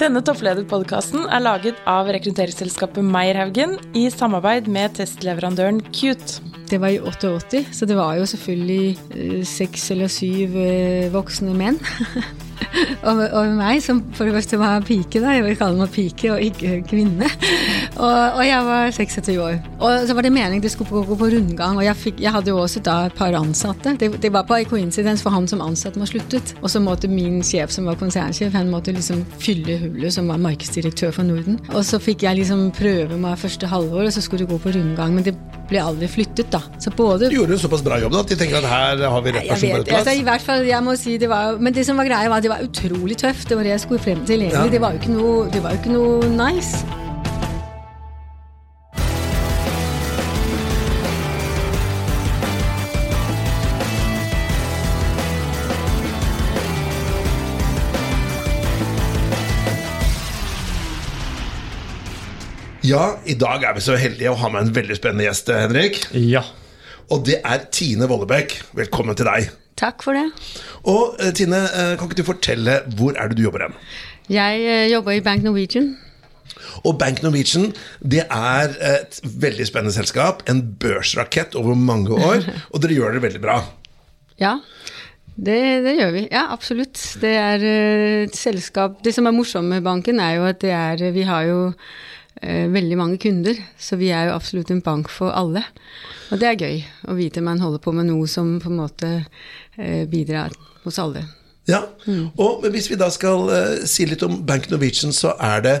Denne topplederpodkasten er laget av rekrutteringsselskapet Meierhaugen i samarbeid med testleverandøren Cute. Det var i 88, så det var jo selvfølgelig eh, seks eller syv eh, voksne menn. og, over, meg, som for det første var pike, da. Jeg vil kalle meg pike og ikke kvinne. Og, og jeg var 26 år. Og så var det meningen det skulle gå på rundgang. Og jeg, fikk, jeg hadde jo også da et par ansatte. Det, det var bare coincidens, for han som ansatte var sluttet. Og så måtte min sjef, som var konsernsjef, han måtte liksom fylle hullet, som var markedsdirektør for Norden. Og så fikk jeg liksom prøve meg første halvår, og så skulle det gå på rundgang. Men det ble aldri flyttet, da. Så både Du gjorde en såpass bra jobb da, at de tenker at her har vi rett person på rett plass. altså, i hvert fall, jeg må si det var Men det som var greia, var at det var utrolig tøft. Det var det jeg skulle frem til. egentlig. Ja. Det var jo ikke noe, det var jo ikke noe nice. Ja, i dag er vi så heldige å ha med en veldig spennende gjest, Henrik. Ja. Og det er Tine Vollebekk. Velkommen til deg. Takk for det. Og eh, Tine, eh, kan ikke du fortelle hvor er det du jobber hen? Jeg eh, jobber i Bank Norwegian. Og Bank Norwegian det er et veldig spennende selskap. En børsrakett over mange år. Og dere gjør det veldig bra. Ja, det, det gjør vi. Ja, absolutt. Det er et selskap Det som er morsomt med banken, er jo at det er Vi har jo veldig mange kunder, så vi er jo absolutt en bank for alle. Og det er gøy å vite man holder på med noe som på en måte eh, bidrar hos alle. Ja, og Hvis vi da skal uh, si litt om Bank Norwegian, så er det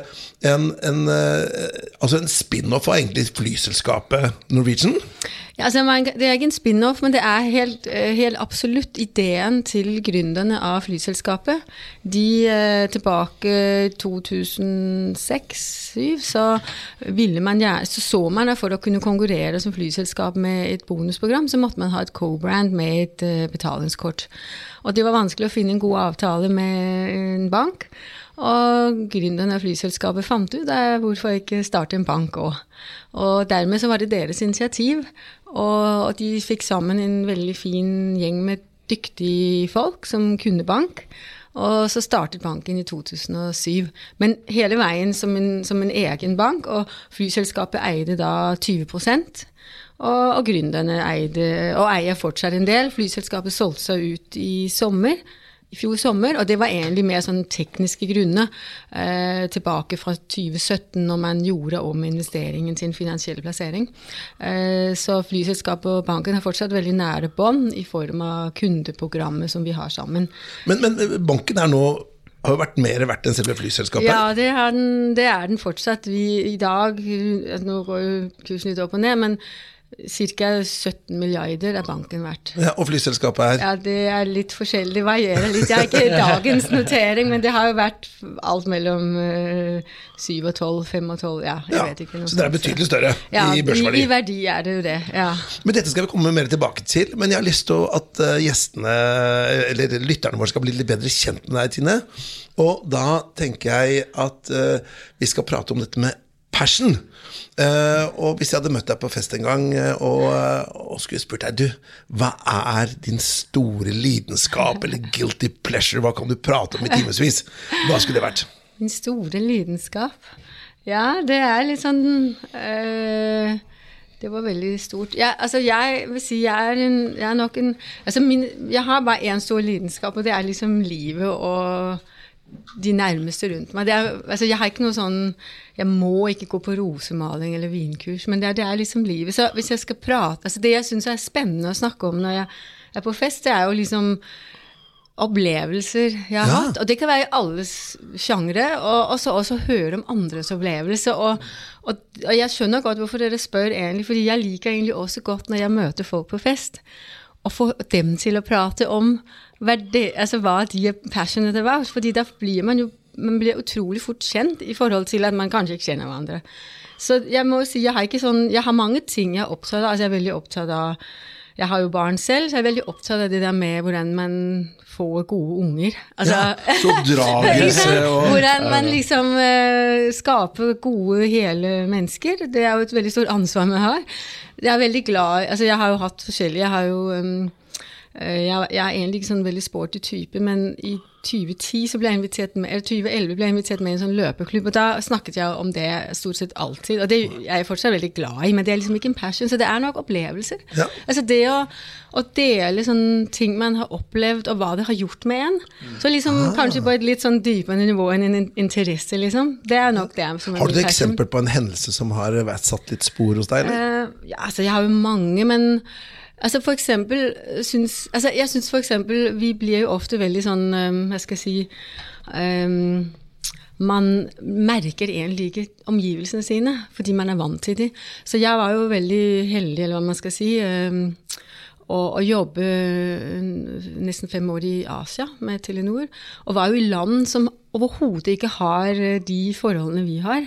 en, en, uh, altså en spin-off av egentlig flyselskapet Norwegian. Ja, altså det er ikke en spin-off, men det er helt, eh, helt absolutt ideen til gründerne av flyselskapet. De eh, tilbake i 2006-2007 så så så man at for å kunne konkurrere som flyselskap med et bonusprogram, så måtte man ha et co-brand med et eh, betalingskort. Og det var vanskelig å finne en god avtale med en bank. Og gründeren av flyselskapet fant ut eh, hvorfor ikke starte en bank òg. Og dermed så var det deres initiativ. Og, de fikk sammen en veldig fin gjeng med dyktige folk som kunne bank. Og så startet banken i 2007. Men hele veien som en, som en egen bank, og flyselskapet eide da 20 og, og gründerne eier fortsatt en del. Flyselskapet solgte seg ut i sommer. I fjor sommer, og det var egentlig mer sånn tekniske grunner. Eh, tilbake fra 2017, når man gjorde om investeringen til en finansiell plassering. Eh, så flyselskapet og banken har fortsatt veldig nære bånd i form av kundeprogrammet som vi har sammen. Men, men eh, banken er nå har vært mer verdt enn selve flyselskapet. Ja, det er den, det er den fortsatt. Vi, I dag Nå går kursen litt opp og ned, men ca. 17 milliarder er banken verdt. Ja, og flyselskapet er Ja, det er litt forskjellig. Det varierer litt. Jeg er ikke dagens notering, men det har jo vært alt mellom eh, 7 og 12, 5 og 12, ja. Jeg ja, vet ikke. noe Så det er betydelig større ja, i børsverdi. I, I verdi er det jo det, ja. Men dette skal vi komme mer tilbake til. Men jeg har lyst til at eh, gjestene, eller lytterne våre, skal bli litt bedre kjent med deg, Tine. Og da tenker jeg at eh, vi skal prate om dette med passion. Eh, og hvis jeg hadde møtt deg på fest en gang eh, og, og skulle spurt deg Du, hva er din store lidenskap eller guilty pleasure? Hva kan du prate om i timevis? Hva skulle det vært? Min store lidenskap. Ja, det er litt sånn øh, Det var veldig stort. Jeg, altså jeg vil si jeg er, en, jeg er nok en altså min, Jeg har bare én stor lidenskap, og det er liksom livet og de nærmeste rundt meg. Det er, altså jeg har ikke noe sånn Jeg må ikke gå på rosemaling eller vinkurs, men det er, det er liksom livet. Så hvis jeg skal prate altså Det jeg syns er spennende å snakke om når jeg er på fest, det er jo liksom opplevelser jeg har Ja. hatt. Og det kan være i alles sjangre. Og så også høre om andres opplevelser. Og, og, og jeg skjønner godt hvorfor dere spør, egentlig, fordi jeg liker egentlig også godt når jeg møter folk på fest, å få dem til å prate om hva, det, altså hva de er passionate about. fordi da blir man jo man blir utrolig fort kjent i forhold til at man kanskje ikke kjenner hverandre. Så jeg må si, jeg har ikke sånn, jeg har mange ting jeg er opptatt av. altså Jeg er veldig opptatt av Jeg har jo barn selv, så jeg er veldig opptatt av det der med hvordan man får gode unger. Altså, Ja, så oppdragelse og hvordan man liksom uh, skaper gode, hele mennesker. Det er jo et veldig stort ansvar vi har. Jeg er veldig glad Altså, jeg har jo hatt forskjellige Jeg har jo um, jeg, jeg er egentlig ikke sånn veldig sporty type, men i 2010 så ble jeg invitert med, eller 2011 ble jeg invitert med i en sånn løpeklubb, og da snakket jeg om det stort sett alltid. Og det er jeg fortsatt veldig glad i, men det er liksom ikke en passion, så det er nok opplevelser. Ja. Altså det å, å dele sånne ting man har opplevd, og hva det har gjort med en. Så liksom Ah. kanskje på et litt sånn dypere nivå enn en interesse, liksom. Det er nok det som er Har du et eksempel på en hendelse som har satt litt spor hos deg? Eller? Uh, ja, altså, jeg har jo mange, men altså, for eksempel synes, altså, Jeg syns eksempel Vi blir jo ofte veldig sånn um, Hva skal jeg si um, man merker egentlig ikke omgivelsene sine, fordi man er vant til dem. Så jeg var jo veldig heldig, eller hva man skal si, um, å, å jobbe nesten fem år i Asia med Telenor. Og var jo i land som overhodet ikke har de forholdene vi har.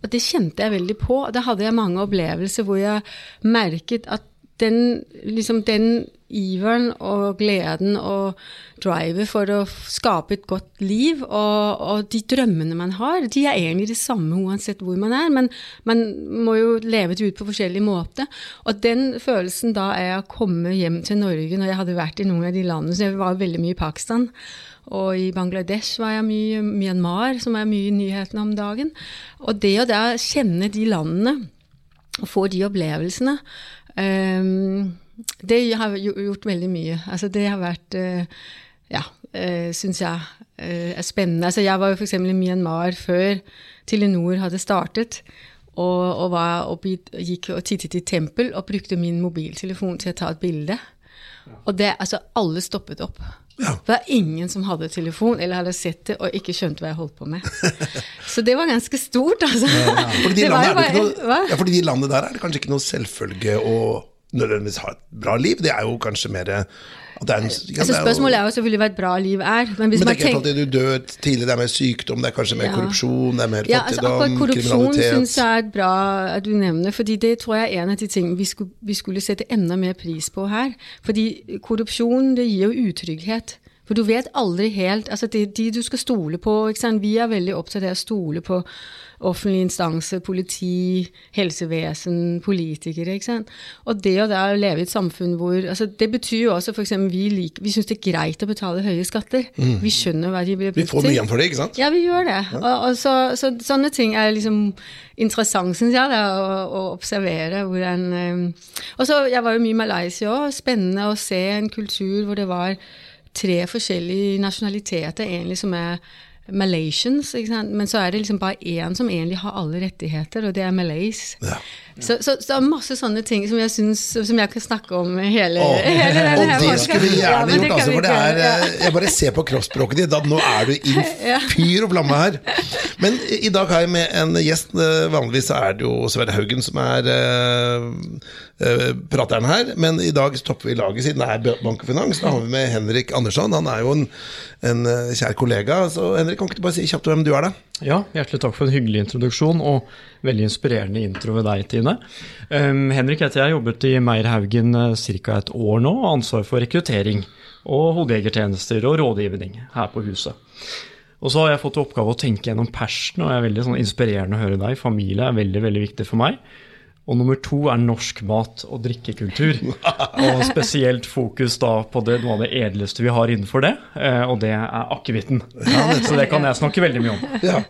Og det kjente jeg veldig på. Da hadde jeg mange opplevelser hvor jeg merket at den, liksom den iveren og gleden og drivet for å skape et godt liv, og, og de drømmene man har, de er egentlig de samme uansett hvor man er, men man må jo leve det ut på forskjellig måte. Og den følelsen da er å komme hjem til Norge når jeg hadde vært i noen av de landene, så jeg var veldig mye i Pakistan. Og i Bangladesh var jeg mye, Myanmar, som er mye i nyhetene om dagen. Og det å da kjenne de landene, og få de opplevelsene, det har gjort veldig mye. Altså det har vært uh, Ja, uh, syns jeg uh, er spennende. Altså jeg var jo f.eks. i Myanmar før Telenor hadde startet. Og, og var og, gikk og tittet i tempel og brukte min mobiltelefon til å ta et bilde. Og det, altså alle stoppet opp. Ja. Det var ingen som hadde telefon eller hadde sett det og ikke skjønte hva jeg holdt på med. Så det var ganske stort, altså. Fordi de, Det var bare- noe, ja, fordi de landene der er det kanskje ikke noe selvfølge å nødvendigvis ha et bra liv. Det er jo kanskje mer det er en, ja, Altså det er jo- Spørsmålet er jo selvfølgelig hva et bra liv er. Men hvis Men man tenker ikke tenker alltid du dør tidlig, det er mer sykdom, det er kanskje mer Ja. korrupsjon, det er mer ja, altså fattigdom, korrupsjon kriminalitet syns jeg er bra at du nevner, fordi det tror jeg er en av de tingene vi skulle, vi skulle sette enda mer pris på her. Fordi korrupsjon det gir jo utrygghet. For du vet aldri helt altså det, De du skal stole på? Vi er veldig opptatt av å stole på offentlige instanser, politi, helsevesen, politikere. Og det å da leve i et samfunn hvor altså Det betyr jo også f.eks. vi, lik- vi syns det er greit å betale høye skatter. Vi skjønner hva de blir Mm. Vi får mye igjen for det, ikke sant? Ja, vi gjør det. Og, og så, så, sånne ting er liksom interessant, syns jeg, da, å, å observere hvordan um... Og så, Jeg var jo mye i Malaysia òg. Spennende å se en kultur hvor det var tre forskjellige nasjonaliteter egentlig som er Malaysians, men så er det liksom bare én som egentlig har alle rettigheter, og det er Malays. Ja. Så, så, så det er masse sånne ting som jeg, synes, som jeg kan snakke om hele, Åh, hele denne og det skulle vi gjerne men gjort, kan altså, for det er ja. eh, Jeg bare ser på kroppsspråket ditt, nå er du i fyr og flamme her. Men i dag har jeg med en gjest. eh, Vanligvis er det jo Sverre Haugen som er eh, prateren her, men i dag topper vi laget siden det er Bank og Finans. Da har vi med Henrik Andersson. Han er jo en, en kjær kollega. Så Henrik, kan ikke du bare si kjapt hvem du er, da? Ja, hjertelig takk for en hyggelig introduksjon og veldig inspirerende intro ved deg, Tine. Um, Henrik heter jeg, jobbet i Meierhaugen ca. et år nå, og ansvar for rekruttering og hodejegertjenester og rådgivning her på huset. Og så har jeg fått i oppgave å tenke gjennom persen, og det er veldig sånn inspirerende å høre deg. Familie er veldig, veldig viktig for meg. Og nummer to er norsk mat og drikkekultur. Og spesielt fokus da på det, noe av det edleste vi har innenfor det, eh, og det er akevitten. Så det kan jeg snakke veldig mye om. Ja.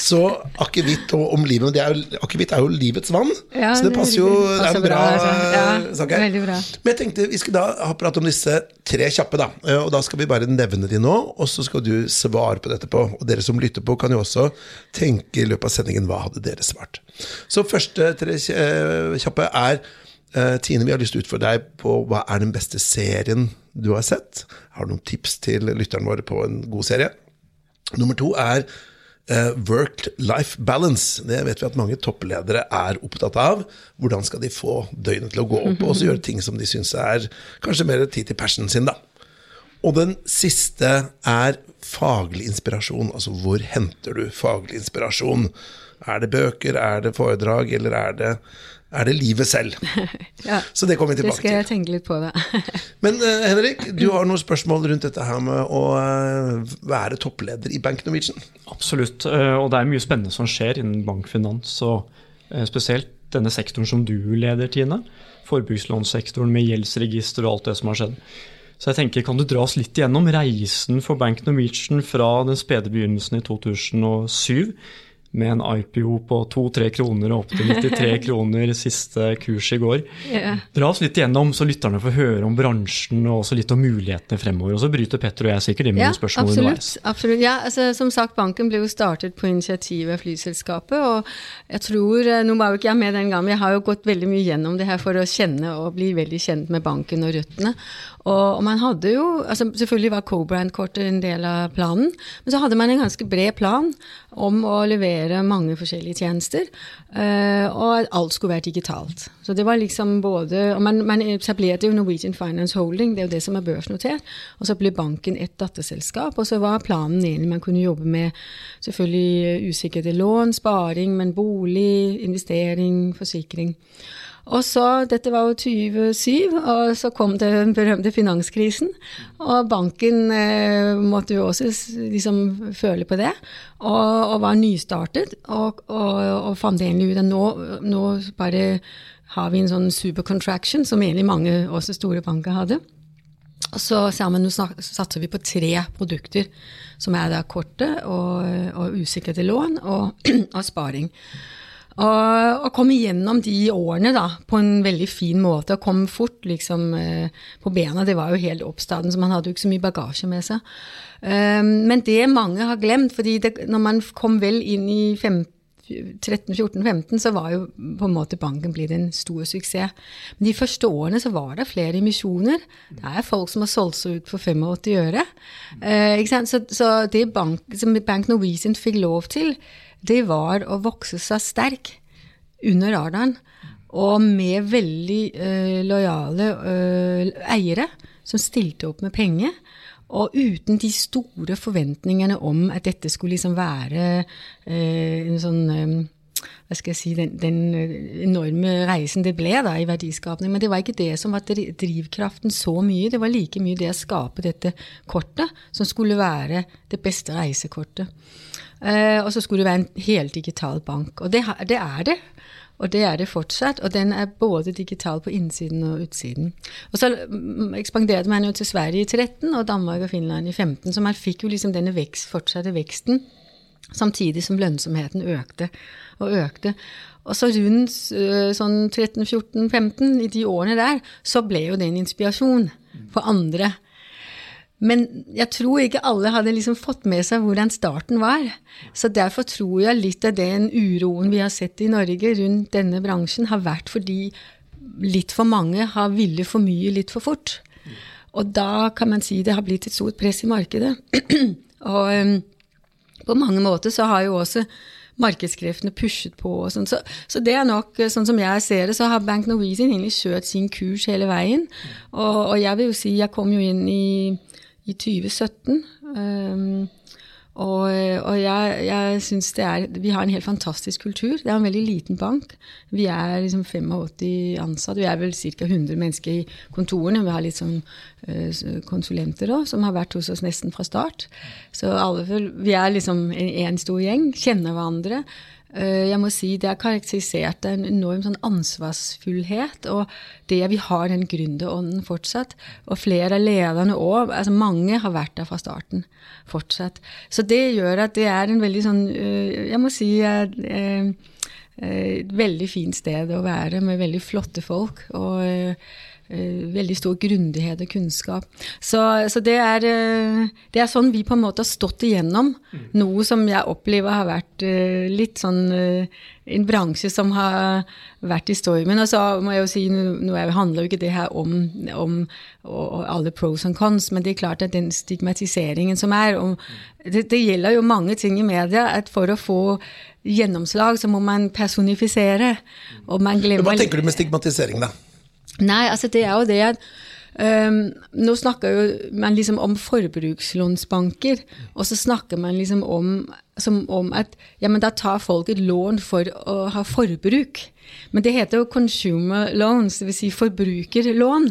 Så akevitt og om livet det er jo- Akevitt er jo livets vann, Ja, så det passer jo Det er en bra, bra, altså. Ja, sak her. veldig bra. Men jeg tenkte vi skulle da ha pratet om disse tre kjappe, da. Eh, Og da skal vi bare nevne de nå, og så skal du svare på dette på. Og dere som lytter på, kan jo også tenke i løpet av sendingen hva hadde dere svart. Så første tre eh, kjappe er eh, Tine, vi har lyst til å utfordre deg på hva er den beste serien du har sett. Har du noen tips til lytterne våre på en god serie? Nummer to er uh, work-life balance. Det vet vi at mange toppledere er opptatt av. Hvordan skal de få døgnet til å gå opp, og så gjøre ting som de syns er kanskje mer tid til passionen sin, da. Og den siste er faglig inspirasjon. Altså hvor henter du faglig inspirasjon? Er det bøker, er det foredrag, eller er det, er det livet selv? Ja. Så det kommer vi Det skal jeg tenke litt på, da. Men uh, Henrik, du har noen spørsmål rundt dette her med å uh, være toppleder i Bank Norwegian. Absolutt. uh, Og det er mye spennende som skjer innen bankfinans, og spesielt denne sektoren som du leder, Tine. Forbrukslånssektoren med gjeldsregister og alt det som har skjedd. Så jeg tenker, kan du dra oss litt igjennom reisen for Bank Norwegian fra den spede begynnelsen i 2007 med en IPO på 2-3 kroner og opp til 93 kroner siste kurs i går. Yeah. Dra oss litt igjennom, så lytterne får høre om bransjen og også litt om mulighetene fremover. Og så bryter Petter og jeg sikkert inn med Ja, noen spørsmål absolutt. underveis. absolutt. Ja, altså, som sagt, banken ble jo startet på initiativ av flyselskapet. Og jeg tror eh, Nå var jo ikke jeg med den gangen, men jeg har jo gått veldig mye gjennom det her for å kjenne og bli veldig kjent med banken og røttene. Og, og man hadde jo altså Selvfølgelig var co-brand-kortet en del av planen, men så hadde man en ganske bred plan om å levere mange forskjellige tjenester, eh, og alt skulle være digitalt. Så det var liksom både og man, man etablerte jo Norwegian Finance Holding, det er jo det som er børsnotert, og så ble banken et datterselskap, og så var planen egentlig man kunne jobbe med selvfølgelig usikrede lån, sparing, men bolig, investering, forsikring. Og så, Dette var jo 2007, og så kom den berømte finanskrisen. Og banken eh, måtte jo også liksom føle på det, og, og var nystartet. Og, og, og fant egentlig ut at nå, nå bare har vi en sånn supercontraction, som egentlig mange også store banker hadde. Og så sammen satser vi på tre produkter, som er da kortet og, og usikrede lån og, og sparing. Og, og kom igjennom de årene da, på en veldig fin måte, og kom fort liksom eh, på bena. Det var jo helt oppstaden, så man hadde jo ikke så mye bagasje med seg. Um, men det mange har glemt, fordi det, når man kom vel inn i 15 13-14-15 så var jo på en måte banken blitt en stor suksess. Men de første årene så var det flere emisjoner. Det er folk som har solgt seg ut for 85 øre. Eh? Så, så det bank, som Bank Norwegian fikk lov til, det var å vokse seg sterk under radaren. Og med veldig eh, lojale eh, eiere som stilte opp med penger. Og uten de store forventningene om at dette skulle liksom være eh, en sånn eh, hva skal jeg si, den, den enorme reisen det ble da i verdiskapning. Men det var ikke det som var drivkraften så mye. Det var like mye det å skape dette kortet, som skulle være det beste reisekortet. Eh, og så skulle det være en heldigital bank. Og det, det er det. Og det er det fortsatt. Og den er både digital på innsiden og utsiden. Og så mm, ekspanderte man jo til Sverige i 13 og Danmark og Finland i 15, så man fikk jo liksom denne vekst, fortsatte veksten. Samtidig som lønnsomheten økte og økte. Og så rundt øh, sånn 13-14-15, i de årene der, så ble jo det en inspirasjon for andre. Men jeg tror ikke alle hadde liksom fått med seg hvordan starten var. Så derfor tror jeg litt av den uroen vi har sett i Norge rundt denne bransjen, har vært fordi litt for mange har villet for mye litt for fort. Og da kan man si det har blitt et stort press i markedet. og um, på mange måter så har jo også markedskreftene pushet på. og sånn. Så, så det er nok, sånn som jeg ser det, så har Bank Norwegian egentlig kjørt sin kurs hele veien. Og, og jeg vil jo si, jeg kom jo inn i, i 2017. Um, og, og jeg, jeg syns det er Vi har en helt fantastisk kultur. Det er en veldig liten bank. Vi er liksom 85 ansatte. Vi er vel ca. 100 mennesker i kontorene. Vi har litt sånn eh, konsulenter òg, som har vært hos oss nesten fra start. Så alle, vi er liksom en, en stor gjeng. Kjenner hverandre. Eh, Jeg må si Det er karakterisert av en enorm sånn ansvarsfullhet, og det vi har den gründerånden fortsatt. Og flere av lederne òg. Altså mange har vært der fra starten fortsatt. Så det gjør at det er en veldig sånn eh, Jeg må si eh, et veldig fint sted å være, med veldig flotte folk. og veldig stor grundighet og kunnskap. Så, så det, er, eh, det er sånn vi på en måte har stått igjennom. Noe som jeg opplever har vært eh, litt sånn eh, en bransje som har vært i stormen. Og så må jeg jo si, nå er- handler jo ikke det her om, om alle pros and cons, men det er klart at den stigmatiseringen som er og det, det gjelder jo mange ting i media. at For å få gjennomslag så må man personifisere. Og man glemmer Hva tenker du med stigmatisering, da? Nei, altså det er jo det at um, Nå snakker jo man liksom om forbrukslånsbanker, og så snakker man liksom om som om at ja, men da tar folk et lån for å ha forbruk. Men det heter jo consumer loans, dvs. Si forbrukerlån.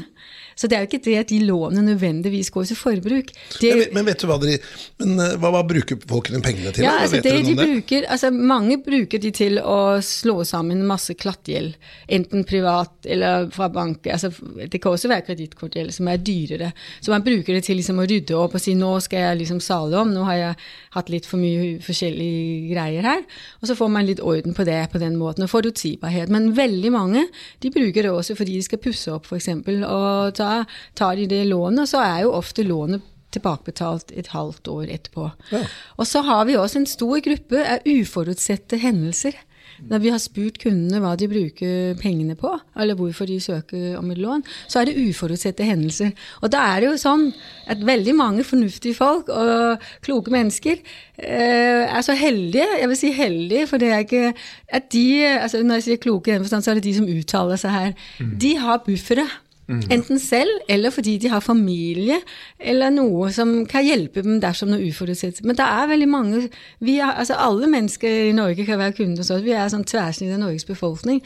Så det er jo ikke det at de lånene nødvendigvis går til forbruk. Det, men, men, vet du hva, de, men, eh, hva, hva bruker folkene pengene til? Ja, altså det de bruker, altså Mange bruker de til å slå sammen masse klattgjeld. Enten privat eller fra bank. Altså, det kan også være kredittkortgjeld som er dyrere. Så man bruker det til liksom å rydde opp og si nå skal jeg liksom sale om, nå har jeg hatt litt for mye forskjellige greier her. Og så får man litt orden på det på den måten, og forutsigbarhet. Men veldig mange de bruker det også fordi de skal pusse opp, f.eks. og ta da tar de det lånet, og så er jo ofte lånet tilbakebetalt et halvt år etterpå. Ja. Og så har vi også en stor gruppe av uforutsette hendelser. Når vi har spurt kundene hva de bruker pengene på, eller hvorfor de søker om et lån, så er det uforutsette hendelser. Og da er det jo sånn at veldig mange fornuftige folk og kloke mennesker eh, er så heldige, jeg vil si heldige, for det er ikke at de altså Når jeg sier kloke i den forstand, så er det de som uttaler seg her. Mm. De har buffere. Mm. Enten selv, eller fordi de har familie, eller noe som kan hjelpe dem dersom noe uforutsett. Men det er veldig mange er, altså Alle mennesker i Norge kan være kunder hos oss. Vi er sånn tverrsnitt av Norges befolkning.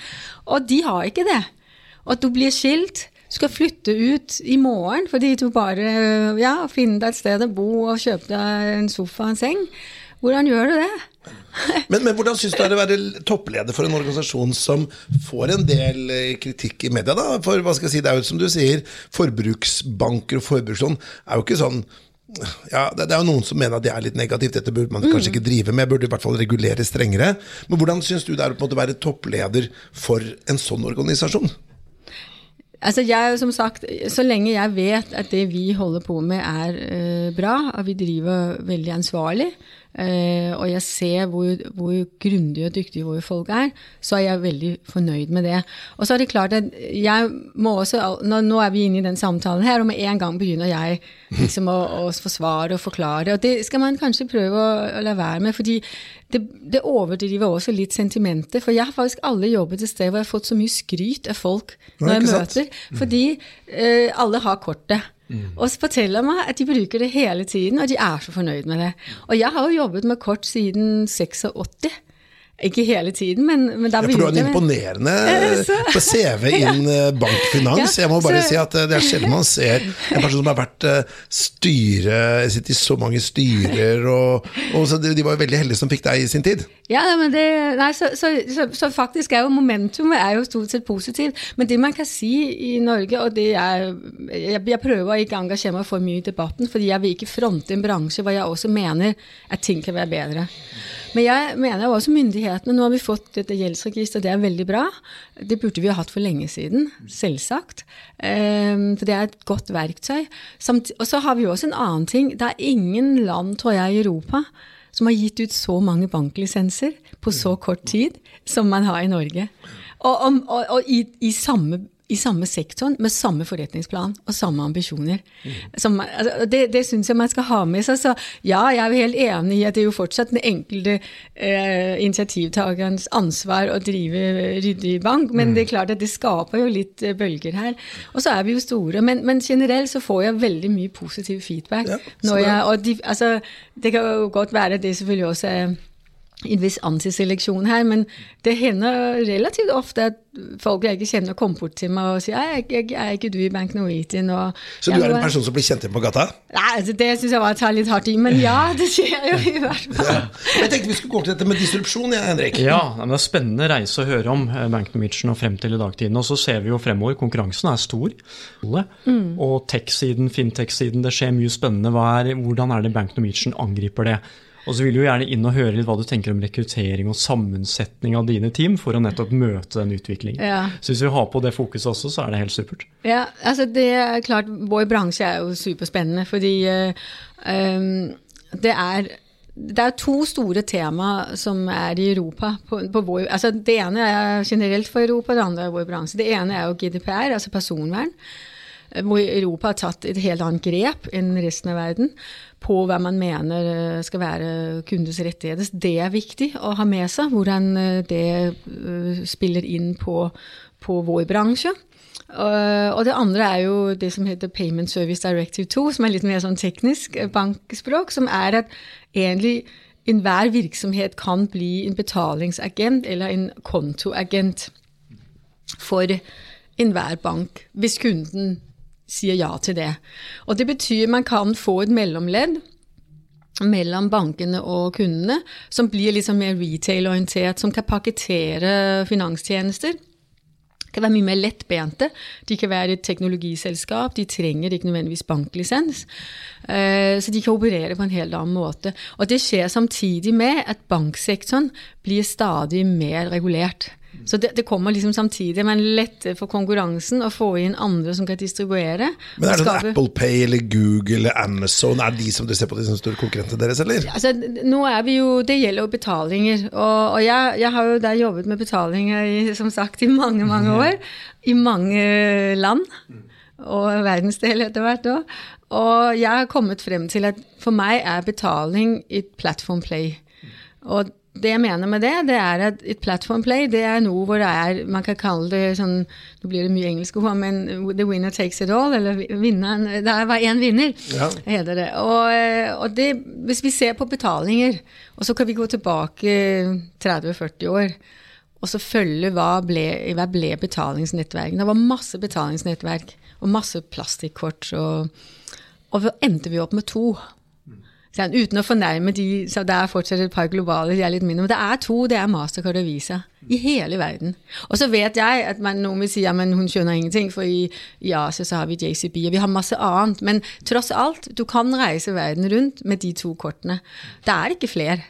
Og de har ikke det. Og at du blir skilt, skal flytte ut i morgen fordi du bare ja, finner deg et sted å bo og kjøpe deg en sofa og en seng. Hvordan gjør du det? men, men, hvordan syns du det er å være toppleder for en organisasjon som får en del eh, kritikk i media? da? For hva skal jeg si, Det er jo som du sier, forbruksbanker og forbrukslån er jo ikke sånn ja, det, er jo noen som mener at det er litt negativt, dette burde man kanskje mm. ikke drive med, burde i hvert fall regulere strengere. Men hvordan syns du det er å være toppleder for en sånn organisasjon? Altså jeg, som sagt, Så lenge jeg vet at det vi holder på med er uh, bra, at vi driver veldig ansvarlig, og jeg ser hvor, hvor grundige og dyktige våre folk er, så er jeg veldig fornøyd med det. Og så er det klart at jeg må også Nå, nå er vi inne i den samtalen her, og med en gang begynner jeg liksom å, å, forsvare og forklare. Og det skal man kanskje prøve å, å la være med, fordi det, det overdriver også litt sentimentet. For jeg har faktisk alle jobbet et sted hvor jeg har fått så mye skryt av folk når jeg møter, fordi eh, alle har kortet. Mm. Og forteller meg at de bruker det hele tiden, og de er så fornøyd med det. Og jeg har jo jobbet med kort siden 86. Ikke hele tiden, men, men da begynte jeg ja, For du har en imponerende på CV innen ja. Eh, bankfinans. jeg må bare så, si at eh, det er sjelden man ser en person som har vært eh, styre, sitter i så mange styrer, og, og de var veldig heldige som fikk deg i sin tid. Ja, men det, nei, så, så, så, faktisk er jo momentumet er jo stort sett positivt. Men det man kan si i Norge, og det er Jeg, jeg prøver å ikke engasjere meg for mye i debatten, fordi jeg vil ikke fronte en bransje hvor jeg også mener at ting kan være bedre. Men jeg mener jo også myndighetene Nå har vi fått dette gjeldsregisteret, det er veldig bra. Det burde vi ha hatt for lenge siden, selvsagt. Um, for det er et godt verktøy. Og så har vi også en annen ting. Det er ingen land, tror jeg, i Europa som har gitt ut så mange banklisenser på så kort tid som man har i Norge. Og, og, og, og i, i, samme i samme sektoren med samme forretningsplan og samme ambisjoner. Mm. Som, altså, det det syns jeg man skal ha med seg. Så ja, jeg er helt enig i at det er jo fortsatt den enkelte eh, initiativtakerens ansvar å drive ryddig bank, men mm. det er klart at det skaper jo litt eh, bølger her. Og så er vi jo store. Men, men, generelt så får jeg veldig mye positiv feedback. Ja, jeg, og de, altså, det kan jo godt være at det selvfølgelig også er en viss antiseleksjon her, men det hender relativt ofte at folk jeg ikke kjenner, kommer bort til meg og sier jeg, jeg, er ikke du i Bank Norwegian? Og, så du er en person som blir kjent igjen på gata? Nei, altså, det syns jeg var å ta litt hardt i, men ja, det skjer jo i hvert fall. Ja. Jeg tenkte vi skulle gå til dette med disrupsjon, ja, Henrik. Ja, det er spennende reise å høre om eh, Bank Norwegian og frem til i dagtiden. Og så ser vi jo fremover, konkurransen er stor. Mm. Og tech-siden, fintech-siden, det skjer mye spennende. Er, hvordan er det Bank Norwegian angriper det? Og så vil du gjerne inn og høre litt hva du tenker om rekruttering og sammensetning av dine team for å nettopp møte den utviklingen. Ja. Så hvis vi har på det fokuset også, så er det helt supert. Ja, altså det er klart, vår bransje er jo superspennende, fordi um, det er det er to store tema som er i Europa. På, på vår, altså det ene er generelt for Europa, det andre er vår bransje. Det ene er jo GDPR, altså personvern hvor Europa har tatt et helt annet grep enn resten av verden på hva man mener eh, skal være kundes rettigheter. Det er viktig å ha med seg, hvordan eh, det eh, spiller inn på, på vår bransje. Og det andre er jo det som heter Payment Service Directive 2, som er litt mer sånn teknisk bankspråk, som er at egentlig enhver virksomhet kan bli en betalingsagent eller en kontoagent for enhver bank, hvis kunden sier ja til det. Og det betyr man kan få et mellomledd mellom bankene og kundene, som blir liksom mer retail-orientert, som kan pakkettere finanstjenester. Kan være mye mer lettbente. De kan være et teknologiselskap. De trenger ikke nødvendigvis banklisens. Så de kan operere på en helt annen måte. Og det skjer samtidig med at banksektoren blir stadig mer regulert. Så det, det, kommer liksom samtidig, men lettere for konkurransen å få inn andre som kan distribuere. Men er det skape... Apple Pay eller Google eller Amazon, er de som du ser på de som store konkurrentene deres, eller? Altså, nå er vi jo, Det gjelder jo betalinger. Og, og jeg, jeg, har jo der jobbet med betalinger i, som sagt, i mange, mange år. I mange land. Og verdensdeler etter hvert òg. Og jeg har kommet frem til at for meg er betaling et platform play. Og det jeg mener med det, det er at et platform play det er noe hvor det er Man kan kalle det sånn Nå blir det mye engelske ord, men the winner takes it all. Eller vinneren Det er bare én vinner, ja. heter det. Og, og det, hvis vi ser på betalinger, og så kan vi gå tilbake 30-40 år og så følge hva ble, hva ble betalingsnettverkene. Det var masse betalingsnettverk og masse plastikkort. Og, og så endte vi opp med to. Sånn, uten å fornærme de, så det er fortsatt et par globale, de er litt mindre. Men det er to, det er Mastercard og Visa. I hele verden. Og så vet jeg at man, noen vil si at hun skjønner ingenting, for i, i Asia så har vi JCB, og vi har masse annet. Men tross alt, du kan reise verden rundt med de to kortene. Det er ikke flere.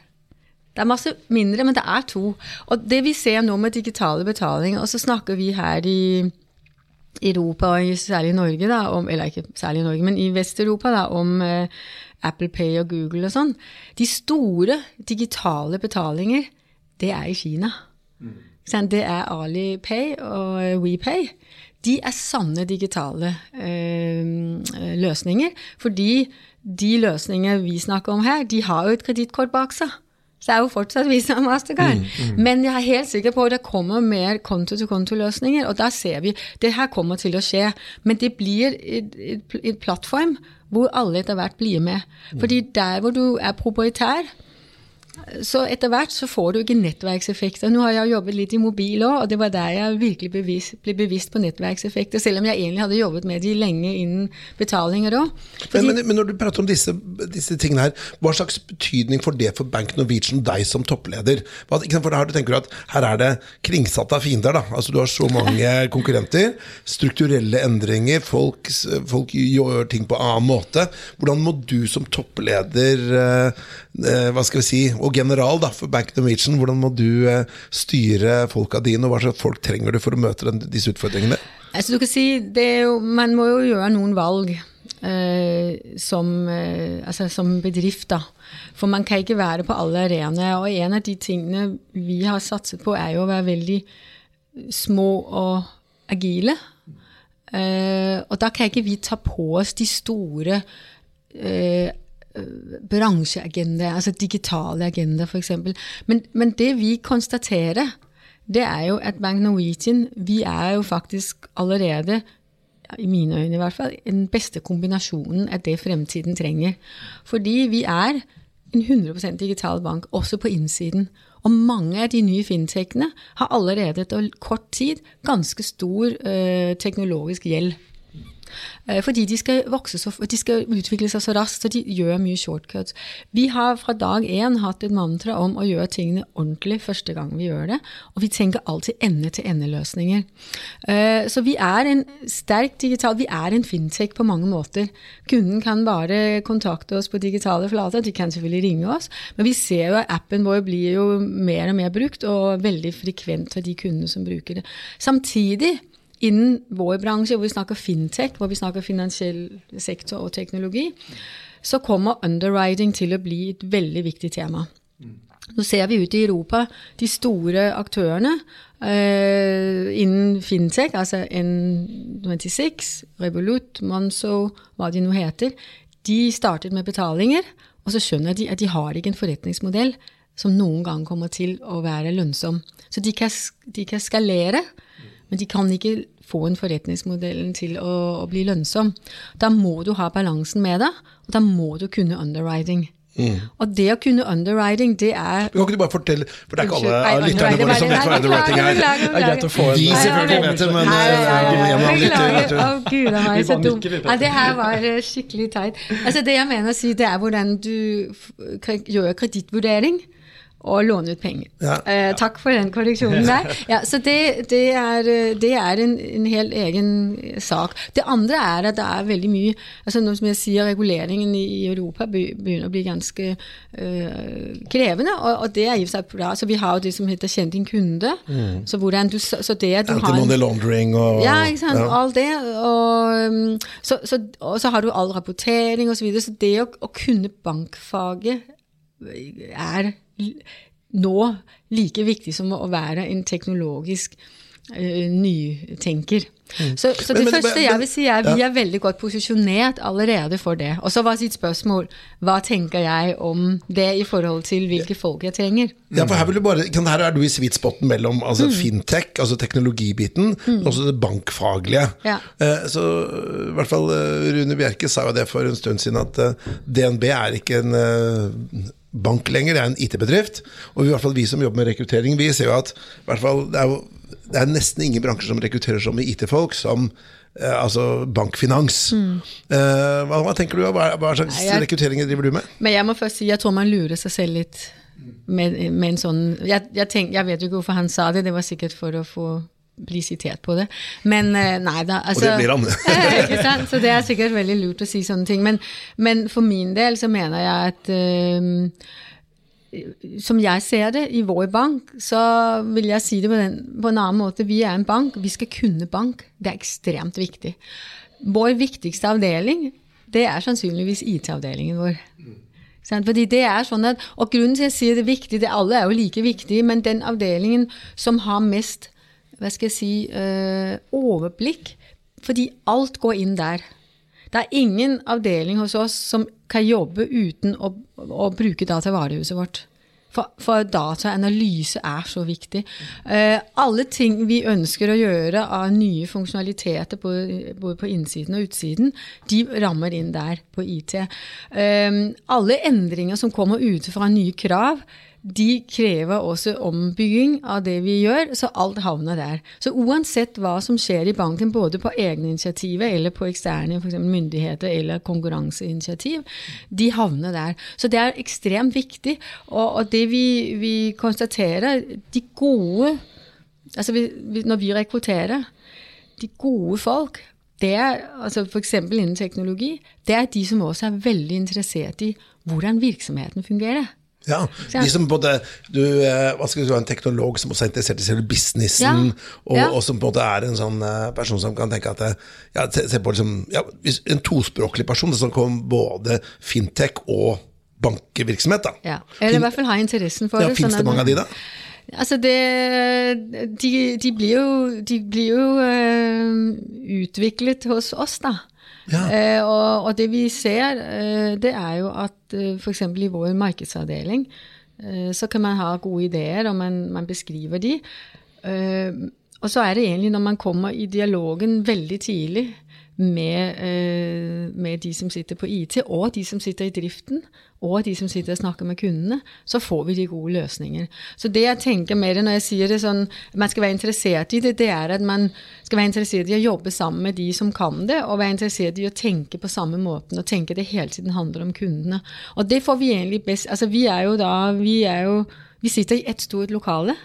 Det er masse mindre, men det er to. Og det vi ser nå med digitale betalinger, og så snakker vi her i Europa, og særlig i Norge, da, om, eller ikke særlig i Norge, men i Vest-Europa, da, om eh, Apple Pay og Google og sånn. De store digitale betalinger, det er i Kina. Mm. Det er Alipay og WePay. De er sanne digitale eh, løsninger. Fordi de løsningene vi snakker om her, de har jo et kredittkort bak seg. Så det er jo fortsatt Visa og Mastercard. Mm, mm. Men jeg er helt sikker på at det kommer mer konto-til-konto-løsninger. Og da ser vi det her kommer til å skje. Men det blir et plattform hvor alle etter hvert blir med. Fordi der hvor du er proprietær, så etter hvert så får du ikke nettverkseffekter. Nå har jeg jobbet litt i mobil òg, og det var der jeg virkelig bevis, ble bevisst på nettverkseffekter, selv om jeg egentlig hadde jobbet med de lenge innen betalinger òg. Men, men, men, når du prater om disse, disse, tingene her, hva slags betydning får det for Bank Norwegian, deg som toppleder? For her du tenker at her er det kringsatt av fiender, da. Altså du har så mange konkurrenter, strukturelle endringer, folk, folk gjør ting på annen måte. Hvordan må du som toppleder, eh, hva skal vi si, og general da, for Bank Norwegian, hvordan må du eh, styre folka dine, og hva slags folk trenger du for å møte den, disse utfordringene? Altså, du kan si, jo, Man må jo gjøre noen valg. Eh, som, eh, altså, som bedrift, da. For man kan ikke være på alle arenaer. Og en av de tingene vi har satset på, er jo å være veldig små og agile. Eh, og da kan ikke vi ta på oss de store eh, bransjeagenda, altså digitale agenda f.eks. Men, men det vi konstaterer, det er jo at Bank Norwegian vi er jo faktisk allerede i mine øyne i hvert fall, den beste kombinasjonen av det fremtiden trenger. Fordi vi er en 100% digital bank, også på innsiden. Og mange av de nye fintechene har allerede etter kort tid ganske stor øh, teknologisk gjeld. Eh, fordi de skal så, de skal utvikle seg så raskt, så de gjør mye shortcuts. Vi har fra dag én hatt et mantra om å gjøre tingene ordentlig første gang vi gjør det. Og vi tenker alltid ende-til-ende-løsninger. Eh, så vi er en sterk digital Vi er en fintech på mange måter. Kunden kan bare kontakte oss på digitale flater. De kan selvfølgelig ringe oss. Men vi ser jo at appen vår blir jo mer og mer brukt, og veldig frekvent av de kundene som bruker det. Samtidig innen vår bransje, hvor vi snakker fintech, hvor vi snakker finansiell sektor og teknologi, så kommer underwriting til å bli et veldig viktig tema. Nå ser vi ute i Europa de store aktørene uh, innen fintech, altså N26, Revolut, Monzo, hva de nå heter. De startet med betalinger, og så skjønner de at de har ikke en forretningsmodell som noen gang kommer til å være lønnsom. Så de kan, de kan skalere, men de kan ikke få en forretningsmodellen til å, å, bli lønnsom. Da må du ha balansen med det, og da må du kunne underwriting. Og det å kunne underwriting, det er Kan ikke du bare fortelle, for det er ikke alle lytterne våre som vet hva underwriting er. Det er greit å få en Vi selvfølgelig vet det, men eh, Beklager. Det her var eh, skikkelig teit. Altså, det jeg mener å si, det er hvordan du gjør kredittvurdering og låne ut penger. Ja. Eh, takk for den korreksjonen der. Ja, så det, det er, det er en, en helt egen sak. Det andre er at det er veldig mye altså noe som jeg sier, reguleringen i Europa begynner å bli ganske øh, krevende, og, og det er i seg bra. Så vi har jo det som heter 'kjenn din kunde'. Så, hvordan du, så så det at du har Anti-money laundering og ja, ikke sant. Alt det. Og, um, så, så, og så har du all rapportering osv. Så, videre. så det å, å kunne bankfaget er nå like viktig som å være en teknologisk uh, nytenker. Så, så det Mm. Men- første men- jeg vil si er vi ja. er veldig godt posisjonert allerede for det. Og så var sitt spørsmål hva tenker jeg om det i forhold til hvilke folk jeg trenger. Ja, for her, vil du bare, kan, her er du i sweet spoten mellom altså Mm. fintech, altså teknologibiten, og også det bankfaglige. Ja. Eh, så i hvert fall øh, Rune Bjerke sa jo det for en stund siden, at uh, DNB er ikke en øh, bank lenger, det er en IT-bedrift. Og i hvert fall vi som jobber med rekruttering, vi ser jo at fall, det, er jo, det er nesten ingen bransjer som rekrutterer så mye IT-folk som eh, altså bankfinans. Eh, hva, hva tenker du? Hva, hva slags Mm. Nei, jeg- rekrutteringer driver du med? Men jeg må først si, jeg tror man lurer seg selv litt med, med en sånn jeg, jeg, tenk, jeg vet jo ikke hvorfor han sa det, det var sikkert for å få bli sitert på det. Men eh, nei da. Altså, Og det blir han. Så det er sikkert veldig lurt å si sånne ting. Men, men for min del så mener jeg at uh, som jeg ser det i vår bank, så vil jeg si det på, den, på en annen måte. Vi er en bank, vi skal kunne bank. Det er ekstremt viktig. Vår viktigste avdeling, det er sannsynligvis IT-avdelingen vår. Fordi det er sånn at, Og grunnen til at jeg sier det er viktig, det alle er jo like viktige, men den avdelingen som har mest hva skal jeg si, eh, overblikk, fordi alt går inn der. Det er ingen avdeling hos oss som kan jobbe uten å, å bruke datavarehuset vårt. For, for dataanalyse er så viktig. Uh, alle ting vi ønsker å gjøre av nye funksjonaliteter både på innsiden og utsiden, de rammer inn der på IT. Uh, alle endringer som kommer utenfra, nye krav, de krever også ombygging av det vi gjør, så alt havner der. Så uansett hva som skjer i banken, både på egne initiativer eller på eksterne for myndigheter eller konkurranseinitiativ, de havner der. Så det er ekstremt viktig. Og, og det vi, vi konstaterer, de gode Altså vi, vi, når vi rekrutterer, de gode folk det er, altså F.eks. innen teknologi, det er de som også er veldig interessert i hvordan virksomheten fungerer. Ja, de som både du, eh, hva skal du si, En teknolog som også er interessert i selve businessen, Ja, og, ja. og som på en måte er en sånn eh, person som kan tenke at eh, ja, se, se på liksom, ja, En tospråklig person som kommer både fintech og bankevirksomhet. da. Ja. Eller i hvert fall ha interessen for Ja, det. Fins sånn det mange av de, da? Altså det De, de blir jo, de blir jo øh, utviklet hos oss, da. Ja. Eh, og, og det vi ser, eh, det er jo at uh, f.eks. i vår markedsavdeling eh, så kan man ha gode ideer, og man, man beskriver de. Eh, og så er det egentlig når man kommer i dialogen veldig tidlig med, eh, med de som sitter på IT, og de som sitter i driften, og de som sitter og snakker med kundene, så får vi de gode løsninger. Så det jeg tenker med det når jeg sier det sånn, man skal være interessert i det, det er at man skal være interessert i å jobbe sammen med de som kan det, og være interessert i å tenke på samme måten, og tenke det hele tiden handler om kundene. Og det får vi egentlig best Altså vi er jo da Vi er jo vi sitter i ett stort lokale.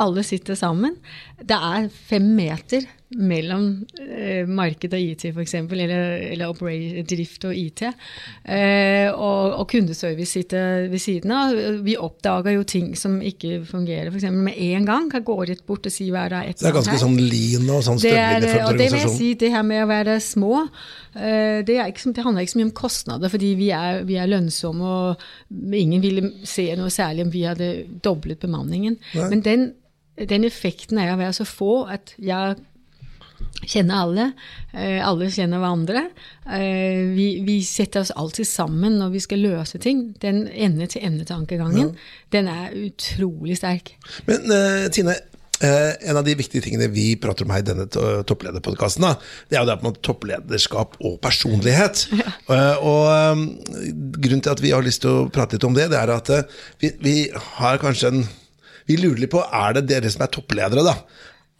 Alle sitter sammen. Det er fem meter mellom eh, marked og IT, f.eks., eller, eller drift og IT. Eh, og, og kundeservice sitter ved siden av. Vi oppdager jo ting som ikke fungerer. F.eks. med en gang kan gå rett bort og si hva det er. et Det er ganske her. sånn lean og sånn Det er, og det vil jeg si, det her med å være små, eh, det, er ikke, det handler ikke så mye om kostnader, fordi vi er, vi er lønnsomme, og ingen ville se noe særlig om vi hadde doblet bemanningen. Men den, den effekten er å være så få at jeg kjenner alle. eh, alle kjenner hverandre. Eh, vi, vi setter oss alltid sammen når vi skal løse ting. Den ende-til-ende-tankegangen, den er utrolig sterk. Men eh, Tine, Eh, en av de viktige tingene vi prater om her i denne to- topplederpodkasten, det er jo det en topplederskap og personlighet. Eh, og grunnen til at vi har lyst til å prate litt om det, det er at vi, vi har kanskje en Vi lurer litt på er det dere som er toppledere, da.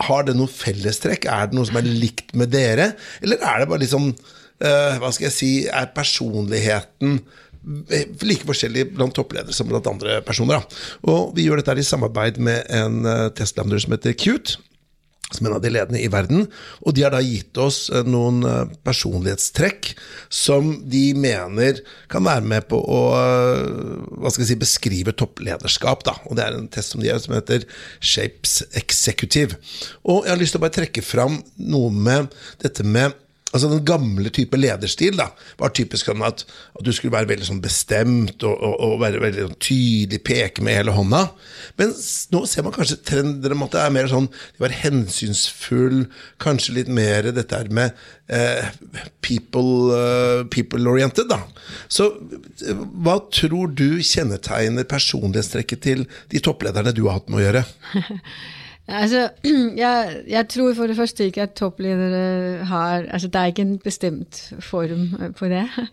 Har det noen fellestrekk? Er det noe som er likt med dere? Eller er det bare liksom uh, Hva skal jeg si Er personligheten like forskjellig blant toppledere som blant andre personer. Da. Og vi gjør dette i samarbeid med en uh, testlander som heter Cute. Som en av de ledende i verden. Og de har da gitt oss eh, noen eh, personlighetstrekk som de mener kan være med på å eh, hva skal jeg si, beskrive topplederskap. Da. Og det er en test som de gjør som heter Shapes Executive. Og jeg har lyst til å bare trekke fram noe med dette med Altså Den gamle type lederstil da, var typisk sånn at, at du skulle være veldig sånn bestemt og, og, og være veldig sånn tydelig, peke med hele hånda. Men nå ser man kanskje trender om at det er mer sånn de var hensynsfull, kanskje litt mer dette her med eh, people, eh, people-oriented. da. Så eh, hva tror du kjennetegner personlighetstrekket til de topplederne du har hatt med å gjøre? Altså, jeg, jeg tror for det første ikke at toppledere har Altså, det er ikke en bestemt form eh, på det.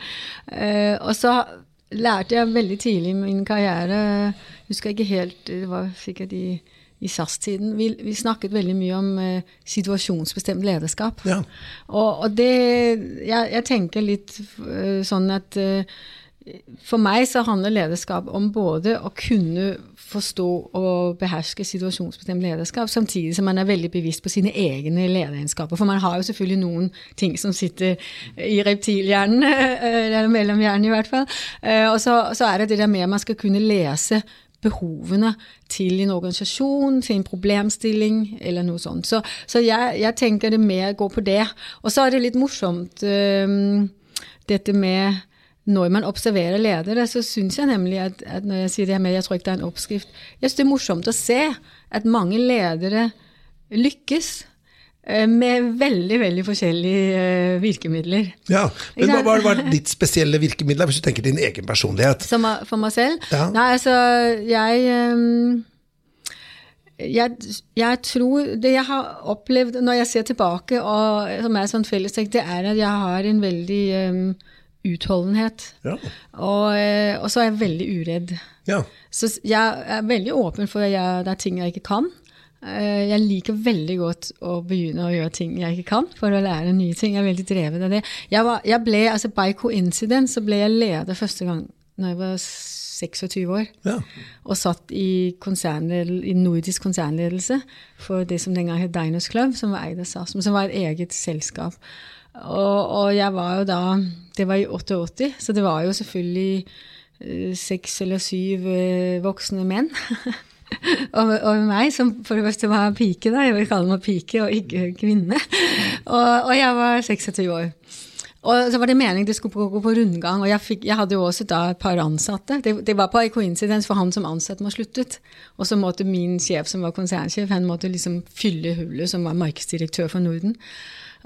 Eh, og så lærte jeg veldig tidlig i min karriere Husker ikke helt Det var sikkert i, i SAS-tiden. Vi, vi snakket veldig mye om eh, situasjonsbestemt lederskap. Ja. Og, og det jeg, jeg tenker litt uh, sånn at eh, for meg så handler lederskap om både å kunne forstå og beherske situasjonsbestemt lederskap, samtidig som man er veldig bevisst på sine egne lederegenskaper. For man har jo selvfølgelig noen ting som sitter i reptilhjernen, eller mellomhjernen i hvert fall. Eh, Og så, så er det det der med at man skal kunne lese behovene til en organisasjon, til en problemstilling eller noe sånt. Så, så jeg, jeg tenker det mer går på det. Og så er det litt morsomt øh, dette med når man observerer ledere, så syns jeg nemlig at, at når jeg sier det her med, jeg tror ikke det er en oppskrift, jeg synes det er morsomt å se at mange ledere lykkes eh, med veldig, veldig forskjellige eh, virkemidler. Ja, Men hva var, var ditt spesielle virkemiddel, hvis du tenker din egen personlighet? Som for meg selv? Ja. Nei, altså, jeg ehm, jeg, jeg tror Det jeg har opplevd når jeg ser tilbake, og som er sånn fellestrekk, det er at jeg har en veldig ehm, utholdenhet. Ja. Og, eh, og så er jeg veldig uredd. ja. Så jeg er veldig åpen for at jeg, det er ting jeg ikke kan. Eh, Jeg liker veldig godt å begynne å gjøre ting jeg ikke kan, for å lære nye ting. Jeg er veldig drevet av det. Jeg, var, jeg ble, altså By coincidence så ble jeg leder første gang når jeg var 26 år. ja. Og satt i, i nordisk konsernledelse for det som den gang het Diners Club, som var eid av SAS, men som var et eget selskap. Og, og jeg var jo da Det var i 88, så det var jo selvfølgelig eh, seks eller syv eh, voksne menn. og, og meg, som for det første var pike, da. Jeg vil kalle meg pike og ikke kvinne. og, og jeg var 26 år. Og så var det meningen det skulle gå på rundgang, og jeg, fikk, jeg hadde jo også da et par ansatte. Det, det var på en coincidence, for han som ansatte meg sluttet. Og så måtte min sjef, som var konsernsjef, han måtte liksom fylle hullet, som var markedsdirektør for Norden.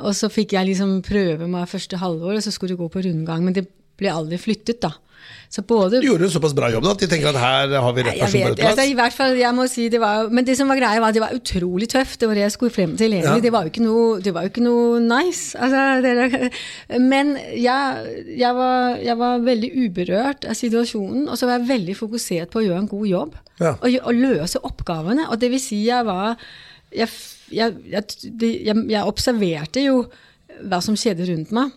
Og så fikk jeg liksom prøve meg første halvår, og så skulle det gå på rundgang. Men det ble aldri flyttet, da. Så både Du gjorde en såpass bra jobb da, at de tenker at her har vi rett person på rett plass. altså, i hvert fall, jeg må si det var, Men det som var greia, var at det var utrolig tøft. Det var det jeg skulle frem til. egentlig. Ja. Det, var jo ikke noe, det var jo ikke noe nice. Altså, det, men jeg, jeg, var, jeg var veldig uberørt av situasjonen, og så var jeg veldig fokusert på å gjøre en god jobb. Ja. Og, og løse oppgavene. Og det vil si, jeg var Jeg, jeg, jeg, jeg, jeg observerte jo hva som skjedde rundt meg.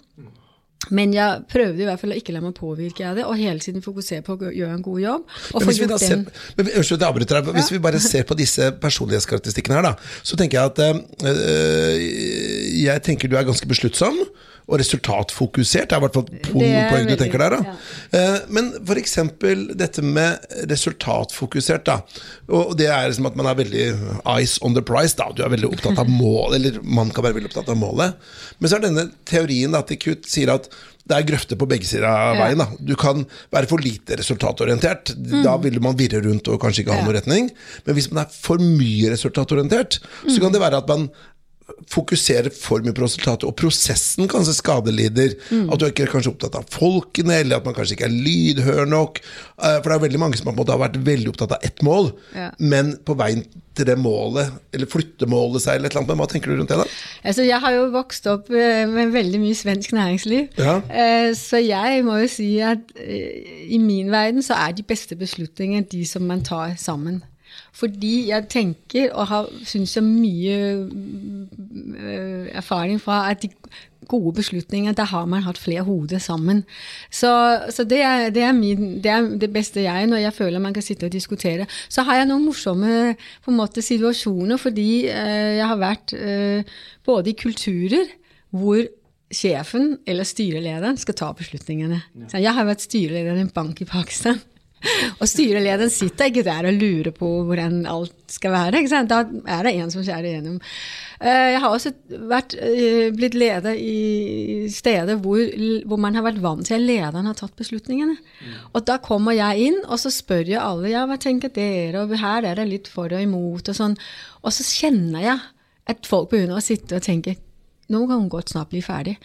Men jeg prøvde i hvert fall å ikke la meg påvirke av det, og hele tiden fokusere på å gjøre en god jobb. Men hvis vi, da ser, men, unnskyld jeg avbryter deg. Hvis vi bare ser på disse personlighetskarakteristikkene her, da, så tenker jeg at øh, Jeg tenker du er ganske besluttsom og resultatfokusert. Det er i hvert fall poeng du tenker der. da. Ja. Men f.eks. dette med resultatfokusert, da. Og det er liksom at man er veldig eyes on the price. da. Du er veldig opptatt av mål, eller man kan være veldig opptatt av målet. Men så er denne teorien da, til Kutt sier at det er grøfter på begge sider av veien. da. Du kan være for lite resultatorientert. Da vil man virre rundt og kanskje ikke ha Mm. Noen retning. Men hvis man er for mye resultatorientert, så kan det være at man fokuserer for mye på resultatet, og prosessen kanskje skadelider. At du ikke er kanskje opptatt av folkene, eller at man kanskje ikke er lydhør nok. Eh, For det er veldig mange som har, måte har vært veldig opptatt av ett mål, Ja. men på veien til det målet, eller flyttemålet seg, eller et eller annet. Men hva tenker du rundt det, da? Altså, jeg har jo vokst opp eh, med veldig mye svensk næringsliv. Ja. Eh, Så jeg må jo si at i min verden så er de beste beslutninger de som man tar sammen. Fordi jeg tenker, og har, syns jeg mye eh, erfaring fra, at de gode beslutninger, der har man hatt flere hoder sammen. Så, så det, er, det, er min, det er det beste jeg, når jeg føler man kan sitte og diskutere. Så har jeg noen morsomme måte, situasjoner, fordi eh, jeg har vært eh, både i kulturer hvor sjefen eller styrelederen skal ta beslutningene. Så jeg har vært styreleder i en bank i Pakistan. Og styrelederen sitter ikke der og lurer på hvordan alt skal være. Da er det en som skjærer igjennom. Eh, Jeg har også vært, eh, blitt leder i steder hvor, hvor man har vært vant til at lederen har tatt beslutningene. Og da kommer jeg inn, og så spør jeg alle ja, hva tenker dere, og her er det litt for og imot, og sånn. Og så kjenner jeg at folk begynner å sitte og tenke nå kan hun godt snart bli ferdig.